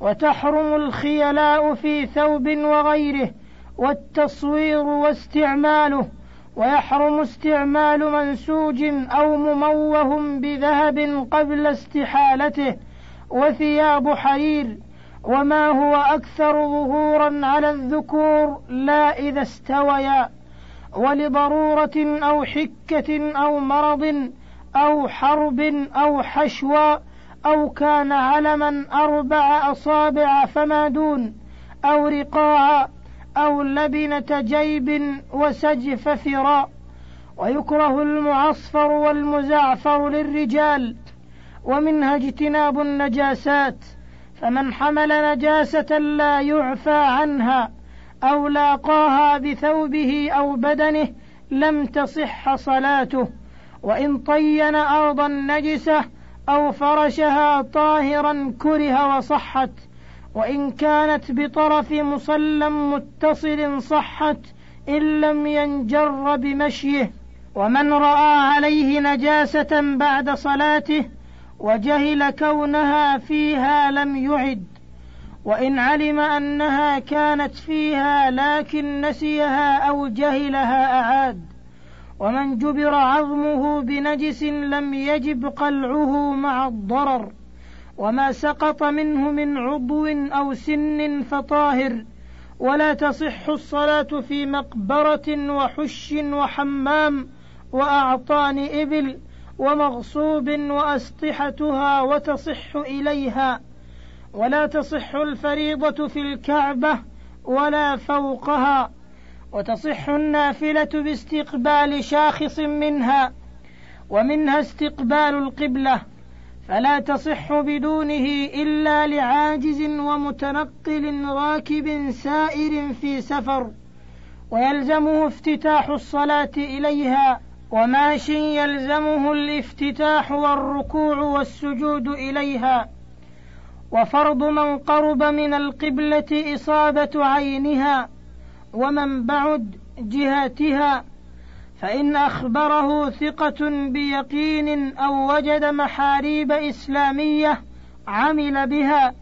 وتحرم الخيلاء في ثوب وغيره والتصوير واستعماله ويحرم استعمال منسوج أو مموه بذهب قبل استحالته وثياب حرير وما هو أكثر ظهورا على الذكور لا إذا استويا ولضرورة أو حكة أو مرض أو حرب أو حشوى أو كان علما أربع أصابع فما دون أو رقاعا أو لبنة جيب وسجف فراء. ويكره المعصفر والمزعفر للرجال ومنها اجتناب النجاسات. فمن حمل نجاسة لا يعفى عنها أو لاقاها بثوبه أو بدنه لم تصح صلاته. وإن طين ارضا نجسه أو فرشها طاهرا كره وصحت وإن كانت بطرف مصلى متصل صحت إن لم ينجر بمشيه. ومن رأى عليه نجاسة بعد صلاته وجهل كونها فيها لم يعد. وإن علم أنها كانت فيها لكن نسيها أو جهلها أعاد. ومن جبر عظمه بنجس لم يجب قلعه مع الضرر وما سقط منه من عضو أو سن فطاهر ولا تصح الصلاة في مقبرة وحش وحمام وأعطان إبل ومغصوب وأسطحتها وتصح إليها ولا تصح الفريضة في الكعبة ولا فوقها وتصح النافلة باستقبال شاخص منها ومنها استقبال القبلة فلا تصح بدونه إلا لعاجز ومتنقل راكب سائر في سفر ويلزمه افتتاح الصلاة إليها وماش يلزمه الافتتاح والركوع والسجود إليها. وفرض من قرب من القبلة إصابة عينها ومن بعد جهاتها فإن أخبره ثقة بيقين أو وجد محاريب إسلامية عمل بها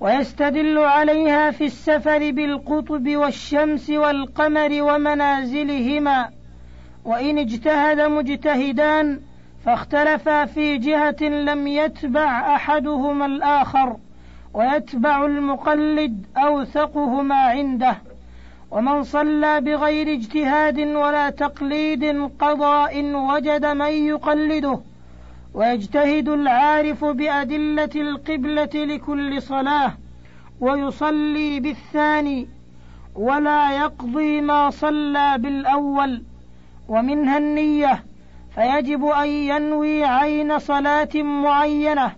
ويستدل عليها في السفر بالقطب والشمس والقمر ومنازلهما وإن اجتهد مجتهدان فاختلفا في جهة لم يتبع أحدهما الآخر ويتبع المقلد أوثقهما عنده. ومن صلى بغير اجتهاد ولا تقليد قضى إن وجد من يقلده ويجتهد العارف بأدلة القبلة لكل صلاة ويصلي بالثاني ولا يقضي ما صلى بالأول ومنها النية فيجب أن ينوي عين صلاة معينة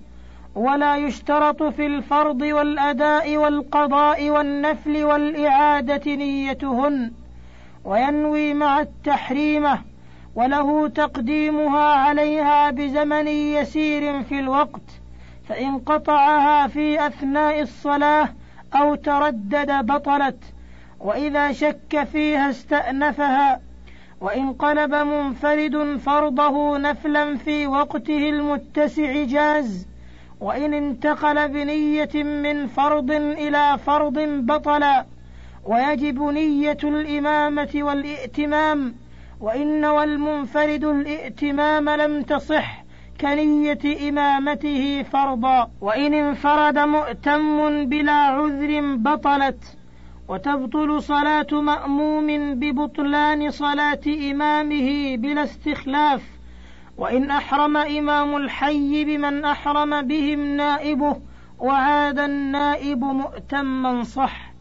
ولا يشترط في الفرض والأداء والقضاء والنفل والإعادة نيتهن وينوي مع التحريمة وله تقديمها عليها بزمن يسير في الوقت فإن قطعها في أثناء الصلاة أو تردد بطلت وإذا شك فيها استأنفها وإن قلب منفرد فرضه نفلا في وقته المتسع جاز وإن انتقل بنية من فرض إلى فرض بطلا ويجب نية الإمامة والائتمام وإن والمنفرد الائتمام لم تصح كنية إمامته فرضا. وإن انفرد مؤتم بلا عذر بطلت وتبطل صلاة مأموم ببطلان صلاة إمامه بلا استخلاف وإن أحرم إمام الحي بمن أحرم بهم نائبه وعاد النائب مؤتما صح.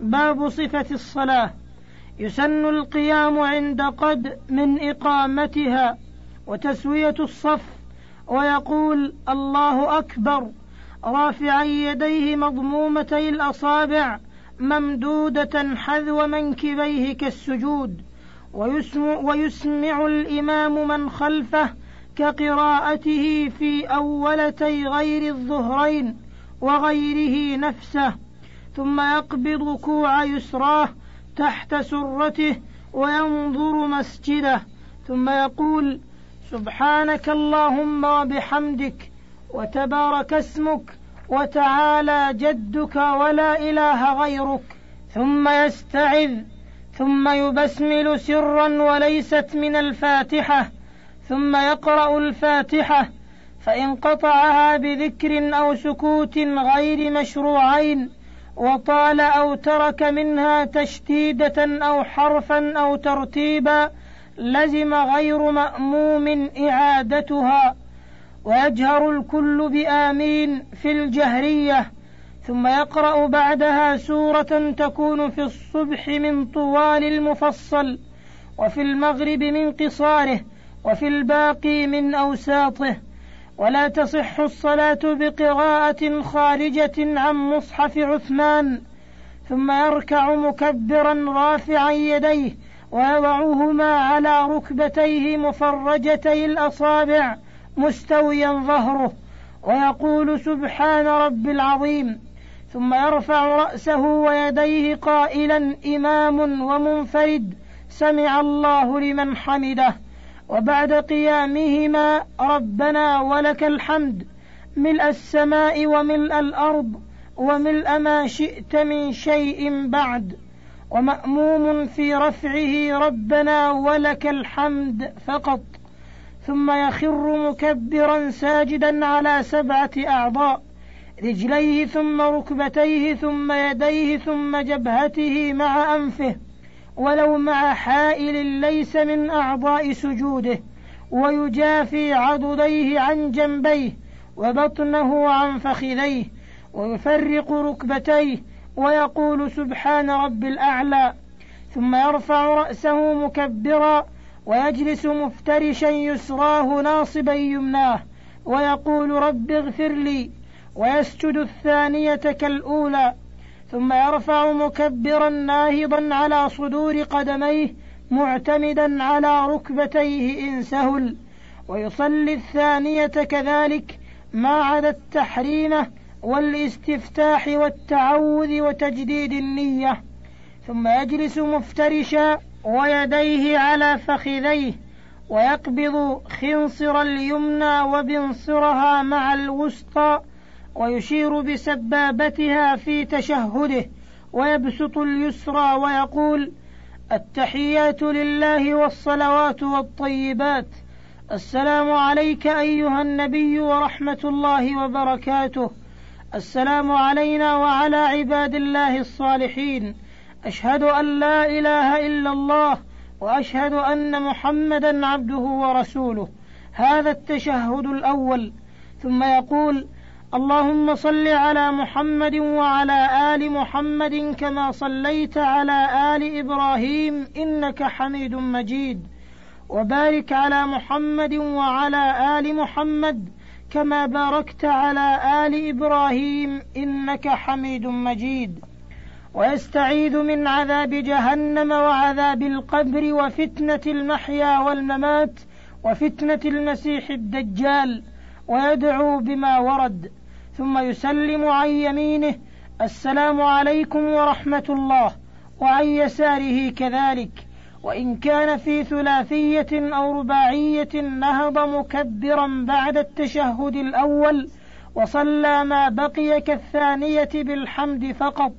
باب صفة الصلاة. يسن القيام عند قد من إقامتها وتسوية الصف ويقول الله أكبر. رافعا يديه مضمومتي الأصابع ممدودة حذو منكبيه كالسجود. ويسمع, ويسمع الإمام من خلفه كقراءته في أولتي غير الظهرين وغيره نفسه ثم يقبض كوع يسراه تحت سرته وينظر مسجده ثم يقول سبحانك اللهم وبحمدك وتبارك اسمك وتعالى جدك ولا إله غيرك ثم يستعذ. ثم يبسمل سرا وليست من الفاتحة ثم يقرأ الفاتحة فإن قطعها بذكر أو سكوت غير مشروعين وطال أو ترك منها تشديدة أو حرفا أو ترتيبا لزم غير مأموم إعادتها. ويجهر الكل بآمين في الجهرية. ثم يقرأ بعدها سورة تكون في الصبح من طوال المفصل وفي المغرب من قصاره وفي الباقي من أوساطه. ولا تصح الصلاة بقراءة خارجة عن مصحف عثمان. ثم يركع مكبرا رافعا يديه ويضعهما على ركبتيه مفرجتي الأصابع مستويا ظهره. ويقول سبحان رب العظيم ثم يرفع رأسه ويديه قائلا إمام ومنفرد سمع الله لمن حمده. وبعد قيامهما ربنا ولك الحمد. ملء السماء وملء الأرض وملء ما شئت من شيء بعد. ومأموم في رفعه ربنا ولك الحمد فقط. ثم يخر مكبرا ساجدا على سبعة أعضاء. رجليه ثم ركبتيه ثم يديه ثم جبهته مع أنفه ولو مع حائل ليس من أعضاء سجوده ويجافي عضديه عن جنبيه وبطنه عن فخذيه ويفرق ركبتيه ويقول سبحان رب الأعلى ثم يرفع رأسه مكبرا ويجلس مفترشا يسراه ناصبا يمناه ويقول رب اغفر لي ويسجد الثانية كالأولى ثم يرفع مكبرا ناهضا على صدور قدميه معتمدا على ركبتيه إن سهل. ويصلي الثانية كذلك ما عدا التحريمة والاستفتاح والتعوذ وتجديد النية. ثم يجلس مفترشا ويديه على فخذيه ويقبض خنصر اليمنى وبنصرها مع الوسطى. ويشير بسبابتها في تشهده ويبسط اليسرى ويقول التحيات لله والصلوات والطيبات. السلام عليك أيها النبي ورحمة الله وبركاته. السلام علينا وعلى عباد الله الصالحين. أشهد أن لا إله إلا الله وأشهد أن محمدا عبده ورسوله. هذا التشهد الأول. ثم يقول اللهم صل على محمد وعلى آل محمد كما صليت على آل إبراهيم إنك حميد مجيد. وبارك على محمد وعلى آل محمد كما باركت على آل إبراهيم إنك حميد مجيد. ويستعيذ من عذاب جهنم وعذاب القبر وفتنة المحيا والممات وفتنة المسيح الدجال. ويدعو بما ورد ثم يسلم عن يمينه السلام عليكم ورحمة الله وعن يساره كذلك. وإن كان في ثلاثية أو رباعية نهض مكبرا بعد التشهد الأول وصلى ما بقي كالثانية بالحمد فقط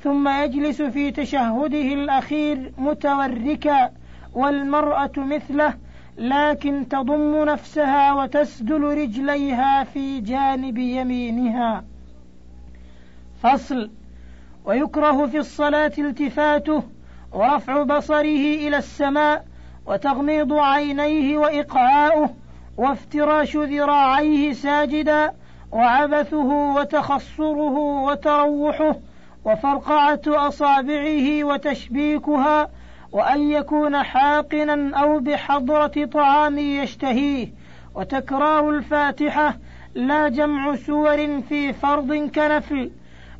ثم يجلس في تشهده الأخير متوركا والمرأة مثله لكن تضم نفسها وتسدل رجليها في جانب يمينها. فصل. ويكره في الصلاة التفاته ورفع بصره إلى السماء وتغميض عينيه وإقعاؤه وافتراش ذراعيه ساجدا وعبثه وتخصره وتروحه وفرقعة أصابعه وتشبيكها وأن يكون حاقنا أو بحضرة طعام يشتهيه. وتكرار الفاتحة لا جمع سور في فرض كنفل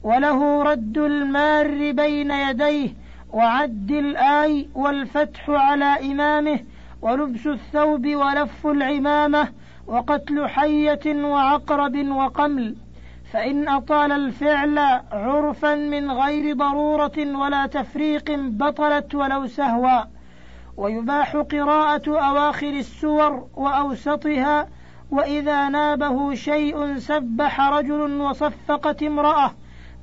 وله رد المار بين يديه وعد الآي والفتح على إمامه ولبس الثوب ولف العمامة وقتل حية وعقرب وقمل. فإن أطال الفعل عرفا من غير ضرورة ولا تفريق بطلت ولو سهوا ويباح قراءة أواخر السور وأوسطها وإذا نابه شيء سبح رجل وصفقت امرأة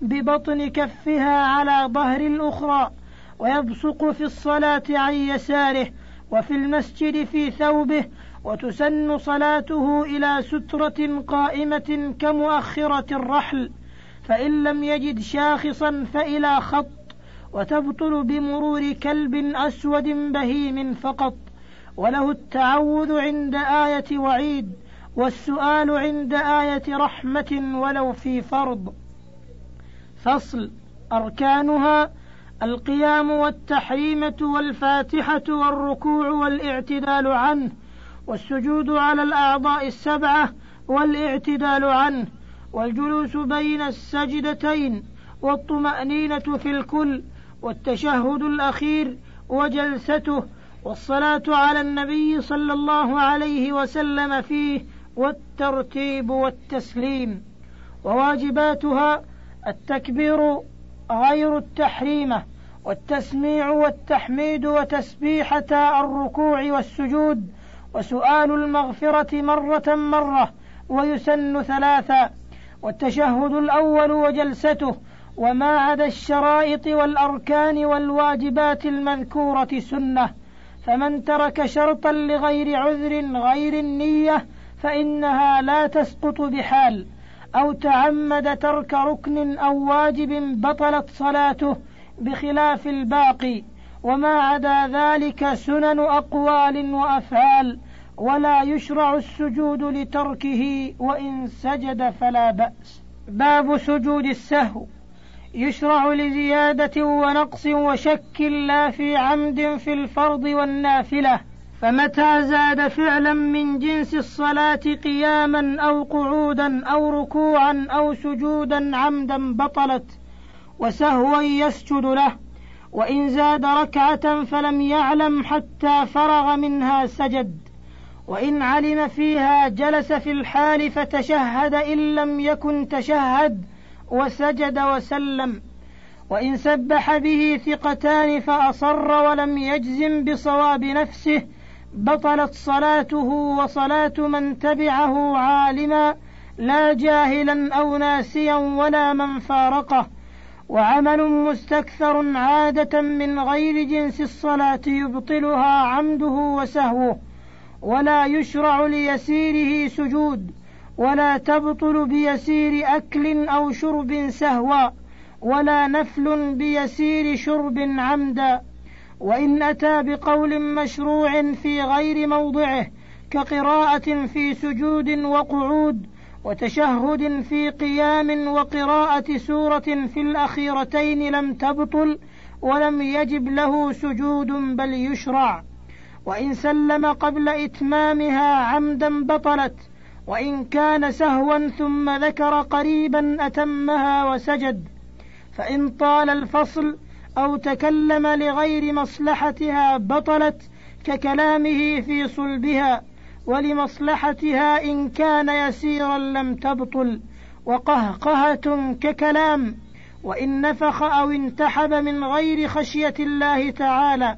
ببطن كفها على ظهر الأخرى ويبصق في الصلاة عن يساره وفي المسجد في ثوبه وتسن صلاته إلى سترة قائمة كمؤخرة الرحل فإن لم يجد شاخصا فإلى خط وتبطل بمرور كلب أسود بهيم فقط. وله التعوذ عند آية وعيد والسؤال عند آية رحمة ولو في فرض. فصل أركانها القيام والتحريمة والفاتحة والركوع والاعتدال عنه. والسجود على الأعضاء السبعة والاعتدال عنه والجلوس بين السجدتين والطمأنينة في الكل والتشهد الأخير وجلسته والصلاة على النبي صلى الله عليه وسلم فيه والترتيب والتسليم. وواجباتها التكبير غير التحريمة والتسميع والتحميد وتسبيحة الركوع والسجود وسؤال المغفرة مرة مرة ويسن ثلاثا والتشهد الأول وجلسته وما عدا الشرائط والأركان والواجبات المذكورة سنة فمن ترك شرطا لغير عذر غير النية فإنها لا تسقط بحال أو تعمد ترك ركن أو واجب بطلت صلاته بخلاف الباقي وما عدا ذلك سنن أقوال وأفعال ولا يشرع السجود لتركه وإن سجد فلا بأس. باب سجود السهو. يشرع لزيادة ونقص وشك لا في عمد في الفرض والنافلة. فمتى زاد فعلا من جنس الصلاة قياما أو قعودا أو ركوعا أو سجودا عمدا بطلت وسهوا يسجد له. وإن زاد ركعة فلم يعلم حتى فرغ منها سجد. وإن علم فيها جلس في الحال فتشهد إن لم يكن تشهد وسجد وسلم. وإن سبح به ثقتان فأصر ولم يجزم بصواب نفسه. بطلت صلاته وصلاة من تبعه عالما لا جاهلا أو ناسيا ولا من فارقه. وعمل مستكثر عادة من غير جنس الصلاة يبطلها عمده وسهوه ولا يشرع ليسيره سجود ولا تبطل بيسير أكل أو شرب سهوا ولا نفل بيسير شرب عمدا. وإن أتى بقول مشروع في غير موضعه كقراءة في سجود وقعود وتشهد في قيام وقراءة سورة في الأخيرتين لم تبطل ولم يجب له سجود بل يشرع. وإن سلم قبل إتمامها عمدا بطلت وإن كان سهوا ثم ذكر قريبا أتمها وسجد. فإن طال الفصل أو تكلم لغير مصلحتها بطلت ككلامه في صلبها. ولمصلحتها إن كان يسيرا لم تبطل وقهقهة ككلام وإن نفخ أو انتحب من غير خشية الله تعالى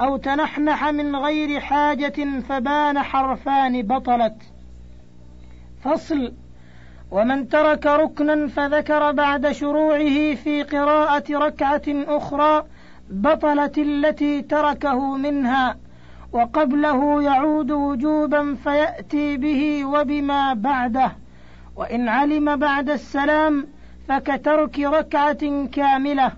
أو تنحنح من غير حاجة فبان حرفان بطلت. فصل ومن ترك ركنا فذكر بعد شروعه في قراءة ركعة أخرى بطلت التي تركه منها وقبله يعود وجوبا فيأتي به وبما بعده. وإن علم بعد السلام فكترك ركعة كاملة.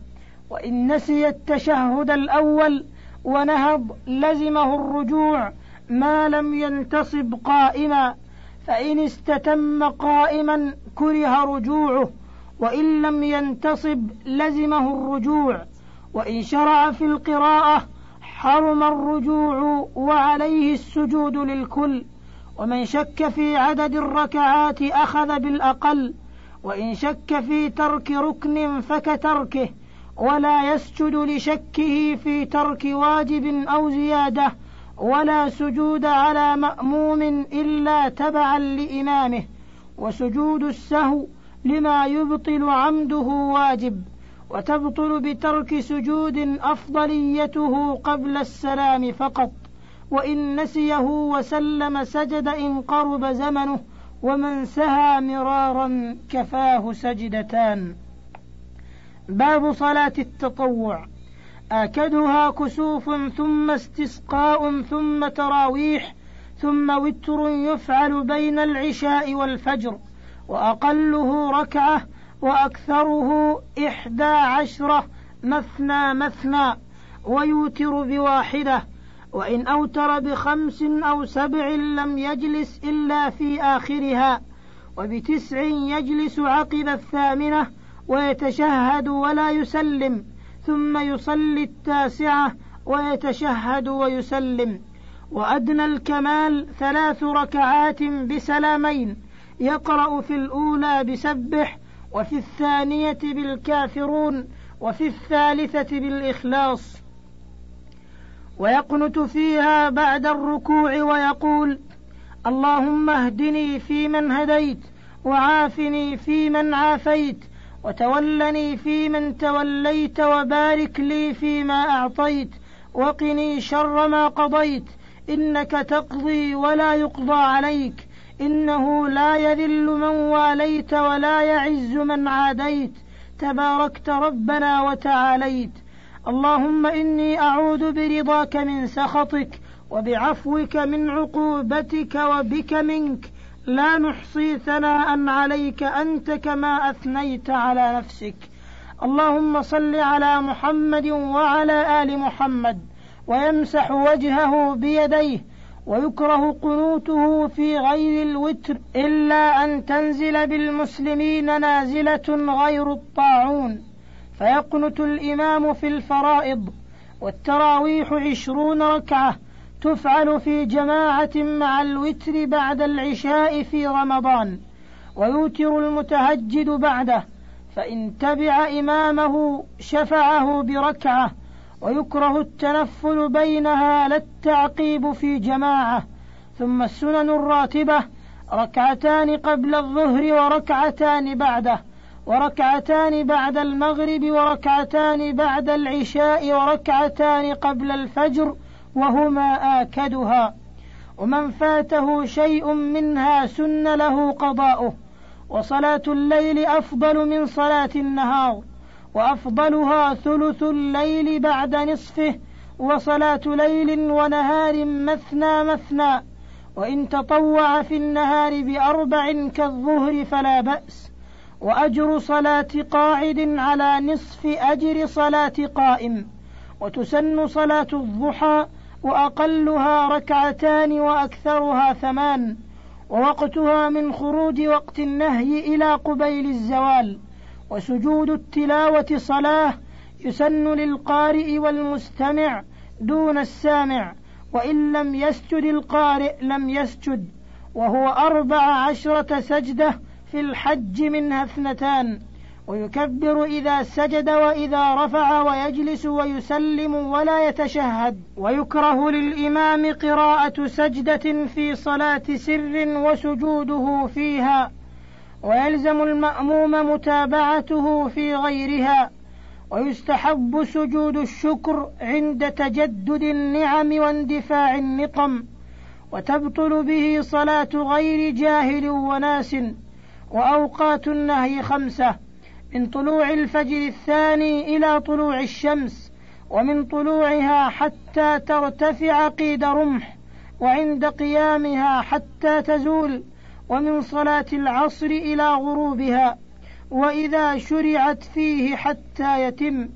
وإن نسي التشهد الأول ونهض لزمه الرجوع ما لم ينتصب قائما. فإن استتم قائما كره رجوعه. وإن لم ينتصب لزمه الرجوع. وإن شرع في القراءة حرم الرجوع وعليه السجود للكل ومن شك في عدد الركعات أخذ بالأقل وإن شك في ترك ركن فكتركه ولا يسجد لشكه في ترك واجب أو زيادة ولا سجود على مأموم إلا تبعا لإمامه وسجود السهو لما يبطل عمده واجب. وتبطل بترك سجود أفضليته قبل السلام فقط وإن نسيه وسلم سجد إن قرب زمنه ومن سهى مرارا كفاه سجدتان. باب صلاة التطوع. آكدها كسوف ثم استسقاء ثم تراويح ثم وتر يفعل بين العشاء والفجر وأقله ركعة وأكثره إحدى عشرة مثنى مثنى ويوتر بواحدة وإن أوتر بخمس أو سبع لم يجلس إلا في آخرها وبتسع يجلس عقب الثامنة ويتشهد ولا يسلم ثم يصلي التاسعة ويتشهد ويسلم. وأدنى الكمال ثلاث ركعات بسلامين يقرأ في الأولى بسبح وفي الثانية بالكافرون وفي الثالثة بالإخلاص. ويقنت فيها بعد الركوع ويقول اللهم اهدني فيمن هديت وعافني فيمن عافيت وتولني فيمن توليت وبارك لي فيما أعطيت وقني شر ما قضيت إنك تقضي ولا يقضى عليك. إنه لا يذل من واليت ولا يعز من عاديت. تباركت ربنا وتعاليت. اللهم إني أعوذ برضاك من سخطك وبعفوك من عقوبتك وبك منك. لا نحصي ثناء عليك أنت كما أثنيت على نفسك. اللهم صل على محمد وعلى آل محمد ويمسح وجهه بيديه ويكره قنوته في غير الوتر إلا أن تنزل بالمسلمين نازلة غير الطاعون. فيقنت الإمام في الفرائض والتراويح عشرون ركعة تفعل في جماعة مع الوتر بعد العشاء في رمضان. ويوتر المتهجد بعده فإن تبع إمامه شفعه بركعة ويكره التنفل بينها لا التعقيب في جماعة ثم السنن الراتبة ركعتان قبل الظهر وركعتان بعده وركعتان بعد المغرب وركعتان بعد العشاء وركعتان قبل الفجر وهما آكدها. ومن فاته شيء منها سن له قضاؤه وصلاة الليل أفضل من صلاة النهار. وأفضلها ثلث الليل بعد نصفه وصلاة ليل ونهار مثنى مثنى وإن تطوع في النهار بأربع كالظهر فلا بأس وأجر صلاة قاعد على نصف أجر صلاة قائم وتسن صلاة الضحى وأقلها ركعتان وأكثرها ثمان ووقتها من خروج وقت النهي إلى قبيل الزوال. وسجود التلاوة صلاة يسن للقارئ والمستمع دون السامع وإن لم يسجد القارئ لم يسجد وهو أربع عشرة سجدة في الحج منها اثنتان ويكبر إذا سجد وإذا رفع ويجلس ويسلم ولا يتشهد. ويكره للإمام قراءة سجدة في صلاة سر وسجوده فيها. ويلزم المأموم متابعته في غيرها ويستحب سجود الشكر عند تجدد النعم واندفاع النقم وتبطل به صلاة غير جاهل وناس وأوقات النهي خمسة من طلوع الفجر الثاني إلى طلوع الشمس ومن طلوعها حتى ترتفع قيد رمح وعند قيامها حتى تزول ومن صلاة العصر إلى غروبها وإذا شرعت فيه حتى يتم.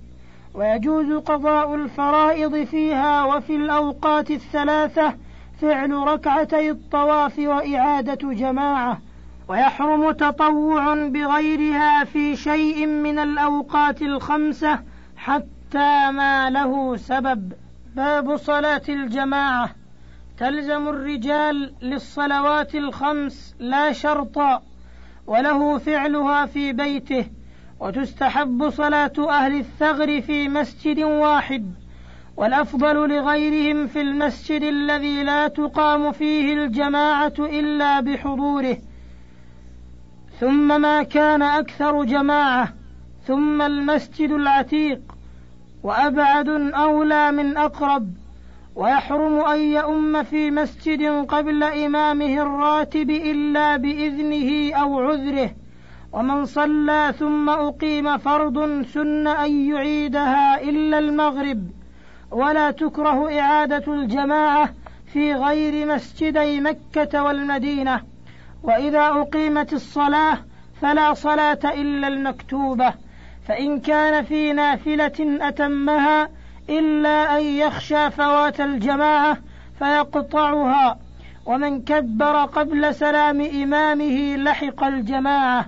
ويجوز قضاء الفرائض فيها وفي الأوقات الثلاثة فعل ركعتي الطواف وإعادة جماعة. ويحرم تطوع بغيرها في شيء من الأوقات الخمسة حتى ما له سبب. باب صلاة الجماعة. تلزم الرجال للصلوات الخمس لا شرطا وله فعلها في بيته وتستحب صلاة أهل الثغر في مسجد واحد والأفضل لغيرهم في المسجد الذي لا تقام فيه الجماعة إلا بحضوره. ثم ما كان أكثر جماعة ثم المسجد العتيق وأبعد أولى من أقرب. ويحرم أن يؤم في مسجد قبل إمامه الراتب إلا بإذنه أو عذره ومن صلى ثم أقيم فرض سن أن يعيدها إلا المغرب. ولا تكره إعادة الجماعة في غير مسجدي مكة والمدينة. وإذا أقيمت الصلاة فلا صلاة إلا المكتوبة فإن كان في نافلة أتمها إلا أن يخشى فوات الجماعة فيقطعها. ومن كبر قبل سلام إمامه لحق الجماعة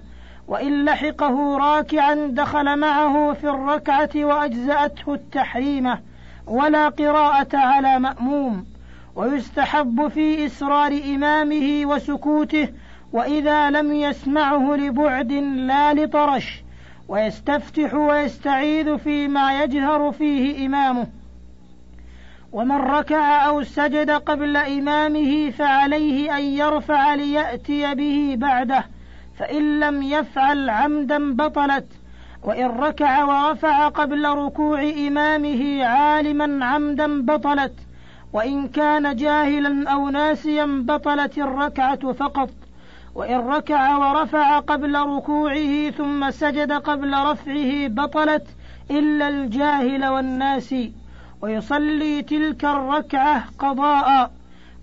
وإن لحقه راكعا دخل معه في الركعة وأجزأته التحريمة ولا قراءة على مأموم. ويستحب في إسرار إمامه وسكوته وإذا لم يسمعه لبعد لا لطرش. ويستفتح ويستعيذ فيما يجهر فيه إمامه. ومن ركع أو سجد قبل إمامه فعليه أن يرفع ليأتي به بعده فإن لم يفعل عمدا بطلت. وإن ركع ورفع قبل ركوع إمامه عالما عمدا بطلت. وإن كان جاهلا أو ناسيا بطلت الركعة فقط. وإن ركع ورفع قبل ركوعه ثم سجد قبل رفعه بطلت إلا الجاهل والناس. ويصلي تلك الركعة قضاء.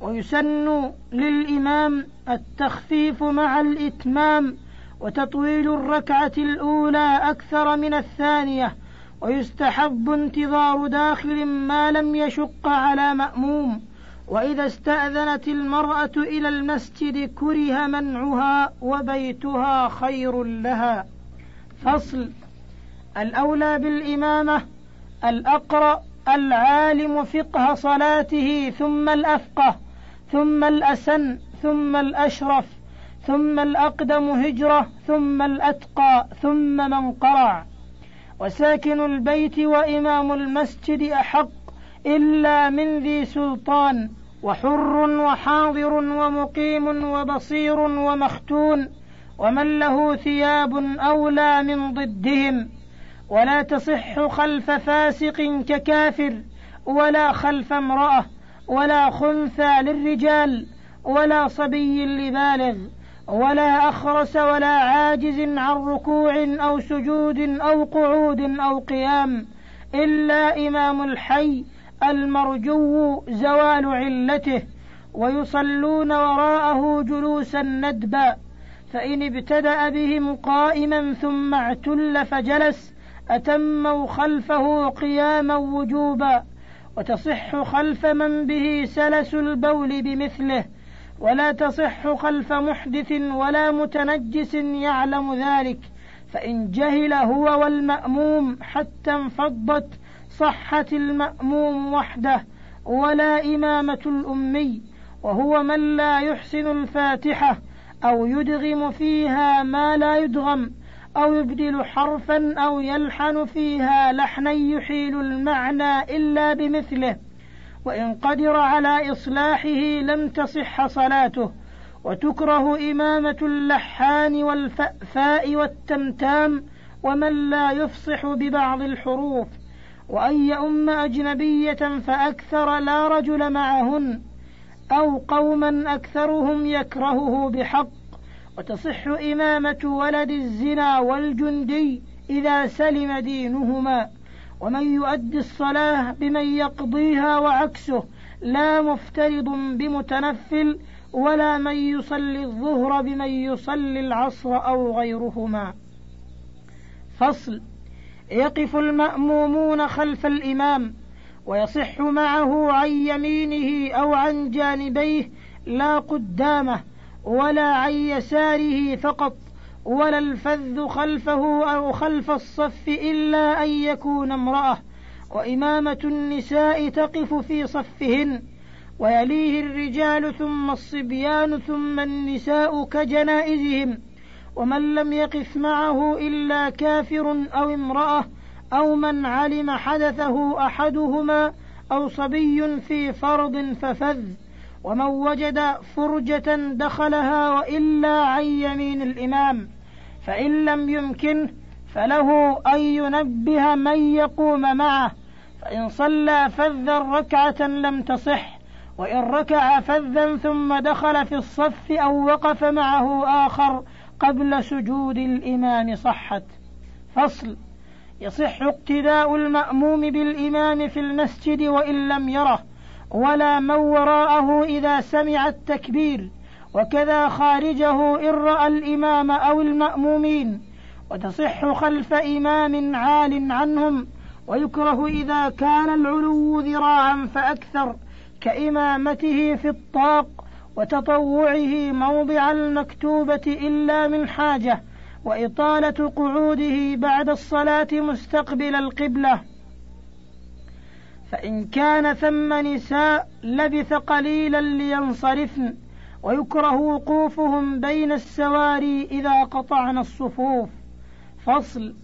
ويسن للإمام التخفيف مع الإتمام. وتطويل الركعة الأولى أكثر من الثانية. ويستحب انتظار داخل ما لم يشق على مأموم. وإذا استأذنت المرأة إلى المسجد كره منعها وبيتها خير لها. فصل. الأولى بالإمامة الأقرأ العالم فقه صلاته ثم الأفقه ثم الأسن ثم الأشرف ثم الأقدم هجرة ثم الأتقى ثم من قرع. وساكن البيت وإمام المسجد أحق إلا من ذي سلطان. وحر وحاضر ومقيم وبصير ومختون ومن له ثياب أولى من ضدهم ولا تصح خلف فاسق ككافر ولا خلف امرأة ولا خنثى للرجال ولا صبي لبالغ ولا أخرس ولا عاجز عن ركوع أو سجود أو قعود أو قيام إلا إمام الحي المرجو زوال علته ويصلون وراءه جلوسا ندبا فإن ابتدأ بهم قائما ثم اعتل فجلس أتموا خلفه قياما وجوبا وتصح خلف من به سلس البول بمثله ولا تصح خلف محدث ولا متنجس يعلم ذلك فإن جهل هو والمأموم حتى انفضت صحت المأموم وحده ولا إمامة الأمي وهو من لا يحسن الفاتحة أو يدغم فيها ما لا يدغم أو يبدل حرفا أو يلحن فيها لحنا يحيل المعنى إلا بمثله. وإن قدر على إصلاحه لم تصح صلاته. وتكره إمامة اللحان والفأفاء والتمتام ومن لا يفصح ببعض الحروف. وأن يؤم أجنبية فأكثر لا رجل معهن أو قوما أكثرهم يكرهه بحق وتصح إمامة ولد الزنا والجندي إذا سلم دينهما ومن يؤدي الصلاة بمن يقضيها وعكسه لا مفترض بمتنفل ولا من يصلي الظهر بمن يصلي العصر أو غيرهما. فصل. يقف المأمومون خلف الإمام ويصح معه عن يمينه أو عن جانبيه لا قدامه ولا عن يساره فقط ولا الفذ خلفه أو خلف الصف إلا أن يكون امرأة. وإمامة النساء تقف في صفهن ويليه الرجال ثم الصبيان ثم النساء كجنائزهم. ومن لم يقف معه إلا كافر أو امرأة أو من علم حدثه أحدهما أو صبي في فرض ففذ ومن وجد فرجة دخلها وإلا عن يمين الإمام فإن لم يمكنه فله أن ينبه من يقوم معه فإن صلى فذا ركعة لم تصح وإن ركع فذا ثم دخل في الصف أو وقف معه آخر قبل سجود الإمام صحت. فصل. يصح اقتداء المأموم بالإمام في المسجد وإن لم يره ولا من وراءه إذا سمع التكبير وكذا خارجه إن رأى الإمام أو المأمومين. وتصح خلف إمام عال عنهم ويكره إذا كان العلو ذراعا فأكثر كإمامته في الطاق وتطوعه موضع المكتوبة إلا من حاجة وإطالة قعوده بعد الصلاة مستقبل القبلة. فإن كان ثم نساء لبث قليلا لينصرفن ويكره وقوفهم بين السواري إذا قطعن الصفوف. فصل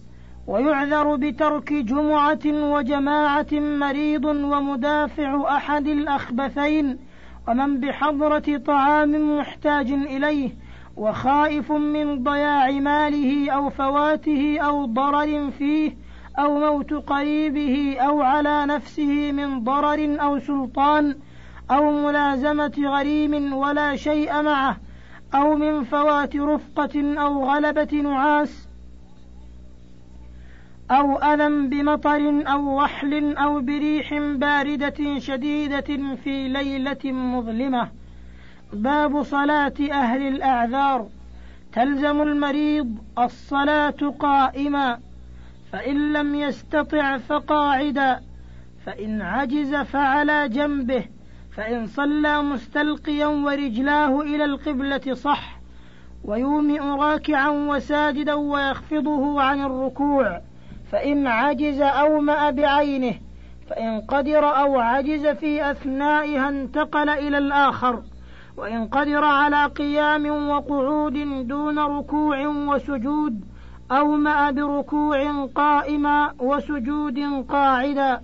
ويعذر بترك جمعة وجماعة مريض ومدافع أحد الأخبثين ومن بحضرة طعام محتاج إليه وخائف من ضياع ماله أو فواته أو ضرر فيه أو موت قريبه أو على نفسه من ضرر أو سلطان أو ملازمة غريم ولا شيء معه أو من فوات رفقة أو غلبة نعاس أو أذى بمطر أو وحل أو بريح باردة شديدة في ليلة مظلمة. باب صلاة أهل الأعذار. تلزم المريض الصلاة قائما. فإن لم يستطع فقاعدا. فإن عجز فعلى جنبه. فإن صلى مستلقيا ورجلاه إلى القبلة صح. ويومئ راكعا وساجدا ويخفضه عن الركوع. فإن عجز أومأ بعينه فإن قدر أو عجز في أثنائها انتقل إلى الآخر. وإن قدر على قيام وقعود دون ركوع وسجود أومأ بركوع قائما وسجود قاعدا.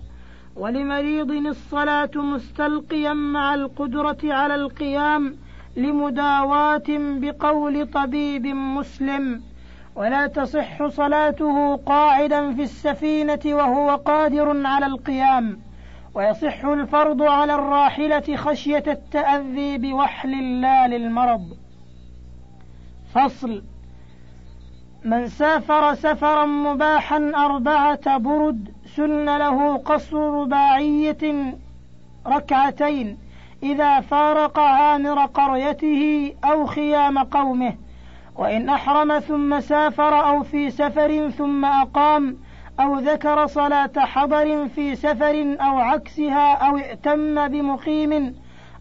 ولمريض الصلاة مستلقيا مع القدرة على القيام لمداواة بقول طبيب مسلم. ولا تصح صلاته قاعدا في السفينة وهو قادر على القيام ويصح الفرض على الراحلة خشية التأذي بوحل لا للمرض فصل من سافر سفرا مباحا أربعة برد سن له قصر رباعية ركعتين إذا فارق عامر قريته أو خيام قومه. وإن أحرم ثم سافر أو في سفر ثم أقام أو ذكر صلاة حضر في سفر أو عكسها أو ائتم بمقيم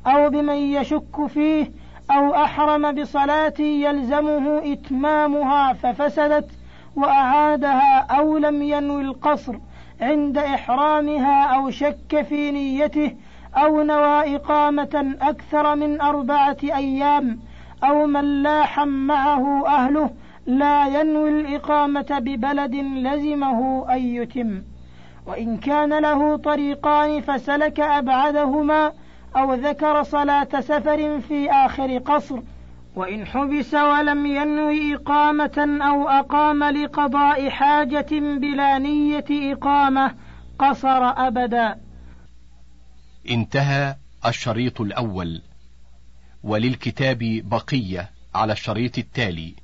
أو بمن يشك فيه أو أحرم بصلاة يلزمه إتمامها ففسدت وأعادها أو لم ينوي القصر عند إحرامها أو شك في نيته أو نوى إقامة أكثر من أربعة أيام أو من لاح معه أهله لا ينوي الإقامة ببلد لزمه أن يتم. وإن كان له طريقان فسلك أبعدهما أو ذكر صلاة سفر في آخر قصر. وإن حبس ولم ينوي إقامة أو أقام لقضاء حاجة بلا نية إقامة قصر أبدا. انتهى الشريط الأول. وللكتاب بقية على الشريط التالي.